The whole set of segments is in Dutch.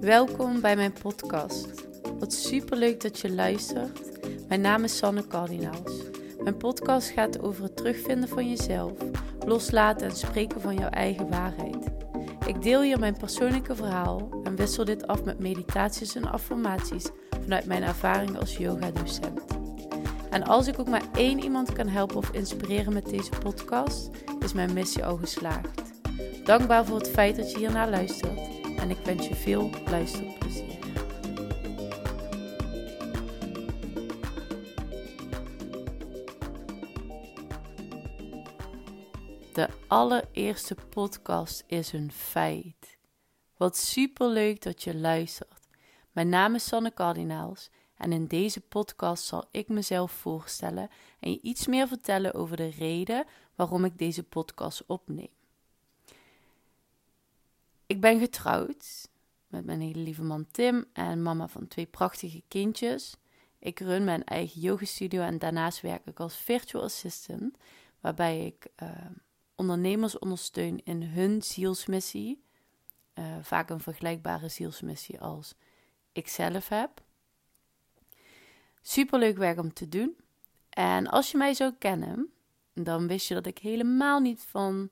Welkom bij mijn podcast. Wat superleuk dat je luistert. Mijn naam is Sanne Cardinaals. Mijn podcast gaat over het terugvinden van jezelf, loslaten en spreken van jouw eigen waarheid. Ik deel hier mijn persoonlijke verhaal en wissel dit af met meditaties en affirmaties vanuit mijn ervaring als yoga-docent. En als ik ook maar één iemand kan helpen of inspireren met deze podcast, is mijn missie al geslaagd. Dankbaar voor het feit dat je hiernaar luistert en ik wens je veel luisterplezier. De allereerste podcast is een feit. Wat superleuk dat je luistert. Mijn naam is Sanne Cardinaals en in deze podcast zal ik mezelf voorstellen en je iets meer vertellen over de reden waarom ik deze podcast opneem. Ik ben getrouwd met mijn hele lieve man Tim en mama van twee prachtige kindjes. Ik run mijn eigen yogastudio en daarnaast werk ik als virtual assistant, waarbij ik uh, ondernemers ondersteun in hun zielsmissie. Uh, vaak een vergelijkbare zielsmissie als ik zelf heb. Superleuk werk om te doen. En als je mij zou kennen, dan wist je dat ik helemaal niet van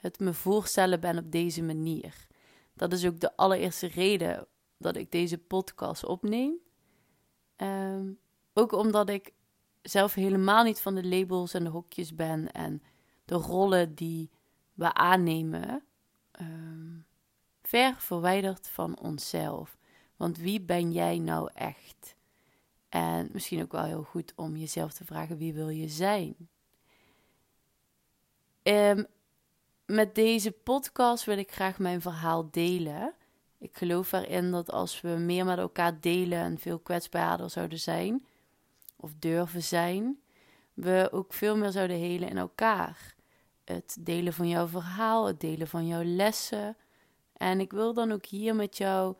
het me voorstellen ben op deze manier. Dat is ook de allereerste reden dat ik deze podcast opneem. Um, ook omdat ik zelf helemaal niet van de labels en de hokjes ben en de rollen die we aannemen, um, ver verwijderd van onszelf. Want wie ben jij nou echt? En misschien ook wel heel goed om jezelf te vragen: wie wil je zijn? Um, met deze podcast wil ik graag mijn verhaal delen. Ik geloof erin dat als we meer met elkaar delen en veel kwetsbaarder zouden zijn, of durven zijn, we ook veel meer zouden helen in elkaar. Het delen van jouw verhaal, het delen van jouw lessen. En ik wil dan ook hier met jou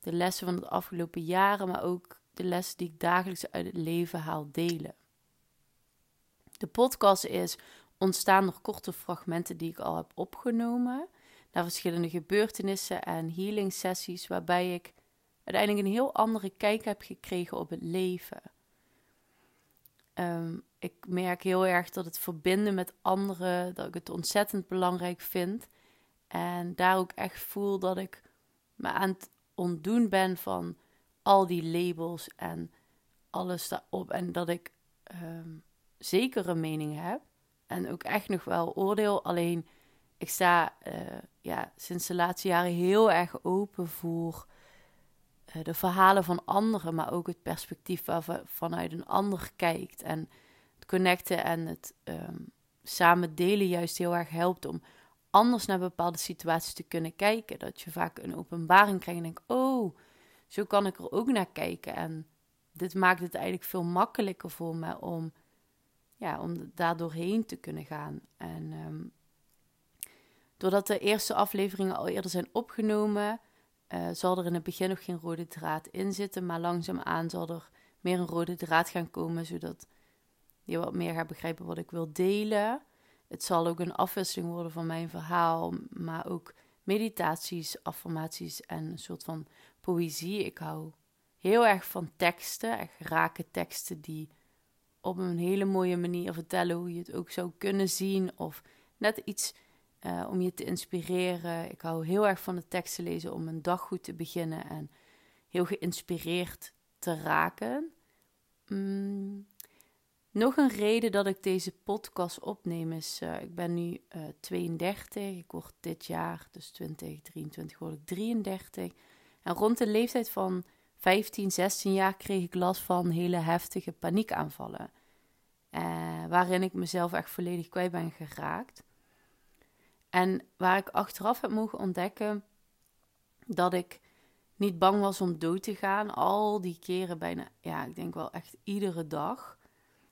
de lessen van de afgelopen jaren, maar ook de lessen die ik dagelijks uit het leven haal delen. De podcast is ontstaan nog korte fragmenten die ik al heb opgenomen. Naar verschillende gebeurtenissen en healing sessies, waarbij ik uiteindelijk een heel andere kijk heb gekregen op het leven. Um, ik merk heel erg dat het verbinden met anderen, dat ik het ontzettend belangrijk vind. En daar ook echt voel dat ik me aan het ontdoen ben van al die labels en alles daarop. En dat ik um, zeker een mening heb. En ook echt nog wel oordeel. Alleen ik sta uh, ja, sinds de laatste jaren heel erg open voor uh, de verhalen van anderen, maar ook het perspectief waarvan vanuit een ander kijkt. En het connecten en het um, samen delen juist heel erg helpt om anders naar bepaalde situaties te kunnen kijken. Dat je vaak een openbaring krijgt en denkt, oh, zo kan ik er ook naar kijken. En dit maakt het eigenlijk veel makkelijker voor me om ja, om daar doorheen te kunnen gaan. En um, doordat de eerste afleveringen al eerder zijn opgenomen, uh, zal er in het begin nog geen rode draad in zitten. Maar langzaamaan zal er meer een rode draad gaan komen, zodat je wat meer gaat begrijpen wat ik wil delen. Het zal ook een afwisseling worden van mijn verhaal, maar ook meditaties, affirmaties en een soort van poëzie. Ik hou heel erg van teksten, echt rake teksten die op een hele mooie manier vertellen hoe je het ook zou kunnen zien. Of net iets uh, om je te inspireren. Ik hou heel erg van de teksten lezen om een dag goed te beginnen en heel geïnspireerd te raken. Mm. Nog een reden dat ik deze podcast opneem is, uh, ik ben nu uh, 32, ik word dit jaar, dus 2023, word ik 33. En rond de leeftijd van 15, 16 jaar kreeg ik last van hele heftige paniekaanvallen. Uh, waarin ik mezelf echt volledig kwijt ben geraakt. En waar ik achteraf heb mogen ontdekken dat ik niet bang was om dood te gaan. Al die keren bijna, ja, ik denk wel echt iedere dag.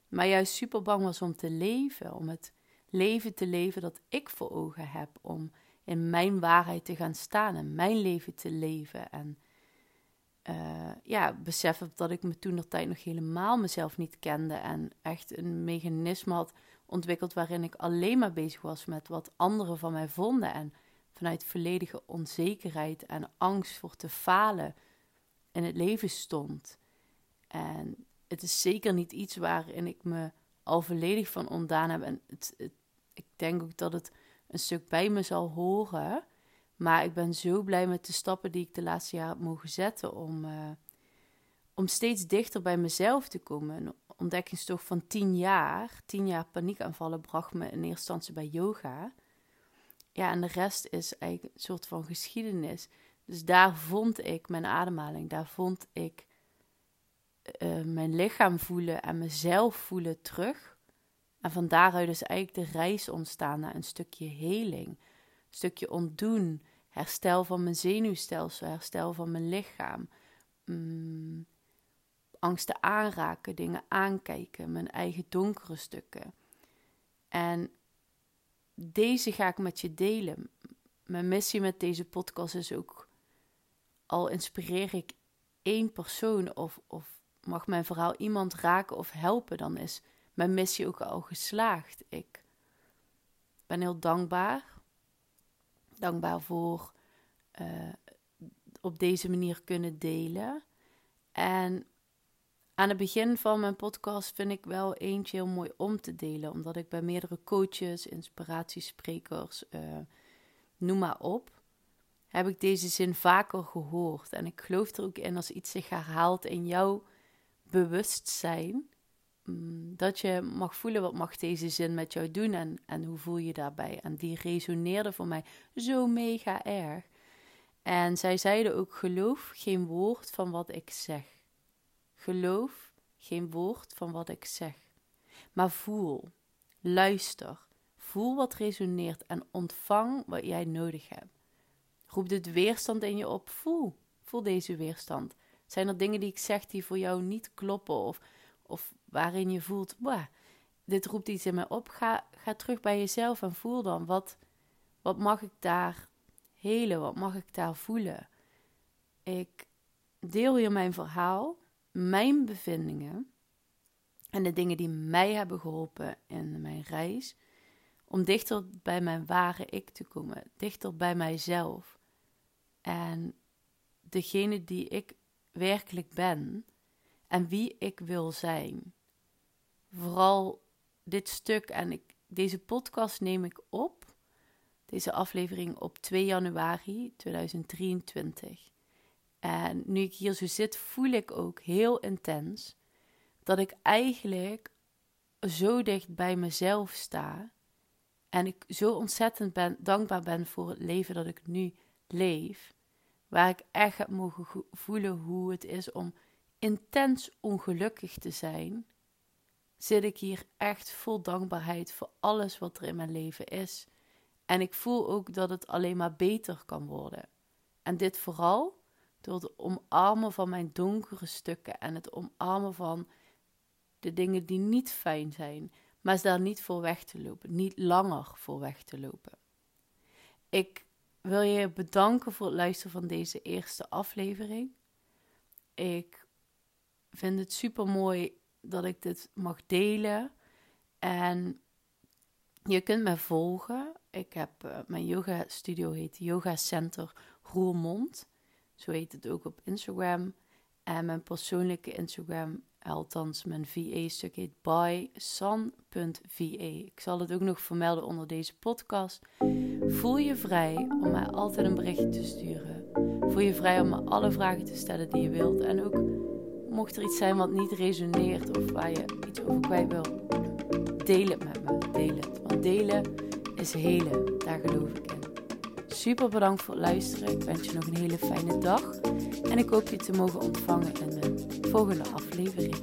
Maar juist super bang was om te leven. Om het leven te leven dat ik voor ogen heb. Om in mijn waarheid te gaan staan en mijn leven te leven. En uh, ja, besef dat ik me toen nog tijd nog helemaal mezelf niet kende en echt een mechanisme had ontwikkeld waarin ik alleen maar bezig was met wat anderen van mij vonden en vanuit volledige onzekerheid en angst voor te falen in het leven stond. En het is zeker niet iets waarin ik me al volledig van ontdaan heb. En het, ik denk ook dat het een stuk bij me zal horen. Maar ik ben zo blij met de stappen die ik de laatste jaren heb mogen zetten om, uh, om steeds dichter bij mezelf te komen. Een ontdekkingstocht van tien jaar, tien jaar paniekaanvallen, bracht me in eerste instantie bij yoga. Ja, en de rest is eigenlijk een soort van geschiedenis. Dus daar vond ik mijn ademhaling, daar vond ik uh, mijn lichaam voelen en mezelf voelen terug. En van daaruit is eigenlijk de reis ontstaan naar een stukje heling, een stukje ontdoen, herstel van mijn zenuwstelsel, herstel van mijn lichaam. Mm, angsten aanraken, dingen aankijken, mijn eigen donkere stukken. En deze ga ik met je delen. Mijn missie met deze podcast is ook, al inspireer ik één persoon of, of mag mijn verhaal iemand raken of helpen, dan is mijn missie ook al geslaagd. Ik ben heel dankbaar. Dankbaar voor uh, op deze manier kunnen delen. En aan het begin van mijn podcast vind ik wel eentje heel mooi om te delen, omdat ik bij meerdere coaches, inspiratiesprekers, uh, noem maar op, heb ik deze zin vaker gehoord. En ik geloof er ook in als iets zich herhaalt in jouw bewustzijn, dat je mag voelen wat mag deze zin met jou doen en, en hoe voel je daarbij. En die resoneerde voor mij zo mega erg. En zij zeiden ook: geloof geen woord van wat ik zeg. Geloof geen woord van wat ik zeg. Maar voel, luister, voel wat resoneert en ontvang wat jij nodig hebt. Roep dit weerstand in je op. Voel, voel deze weerstand. Zijn er dingen die ik zeg die voor jou niet kloppen of, of waarin je voelt, dit roept iets in mij op? Ga, ga terug bij jezelf en voel dan, wat, wat mag ik daar helen? Wat mag ik daar voelen? Ik deel hier mijn verhaal, mijn bevindingen en de dingen die mij hebben geholpen in mijn reis om dichter bij mijn ware ik te komen, dichter bij mijzelf. En degene die ik werkelijk ben en wie ik wil zijn. Vooral dit stuk en ik, deze podcast neem ik op, deze aflevering op 2 januari 2023. En nu ik hier zo zit, voel ik ook heel intens dat ik eigenlijk zo dicht bij mezelf sta. En ik zo ontzettend ben, dankbaar ben voor het leven dat ik nu leef waar ik echt heb mogen voelen hoe het is om intens ongelukkig te zijn, zit ik hier echt vol dankbaarheid voor alles wat er in mijn leven is. En ik voel ook dat het alleen maar beter kan worden. En dit vooral door het omarmen van mijn donkere stukken en het omarmen van de dingen die niet fijn zijn, maar daar niet voor weg te lopen, niet langer voor weg te lopen. Ik wil je bedanken voor het luisteren van deze eerste aflevering. Ik vind het super mooi dat ik dit mag delen. En je kunt me volgen. Ik heb uh, mijn yoga studio heet Yoga Center Roermond. Zo heet het ook op Instagram. En mijn persoonlijke Instagram Althans, mijn VA-stuk heet bysan.va. Ik zal het ook nog vermelden onder deze podcast. Voel je vrij om mij altijd een berichtje te sturen. Voel je vrij om me alle vragen te stellen die je wilt. En ook mocht er iets zijn wat niet resoneert of waar je iets over kwijt wil, deel het met me. Deel het. Want delen is helen. Daar geloof ik in. Super bedankt voor het luisteren. Ik wens je nog een hele fijne dag. En ik hoop je te mogen ontvangen in de volgende aflevering.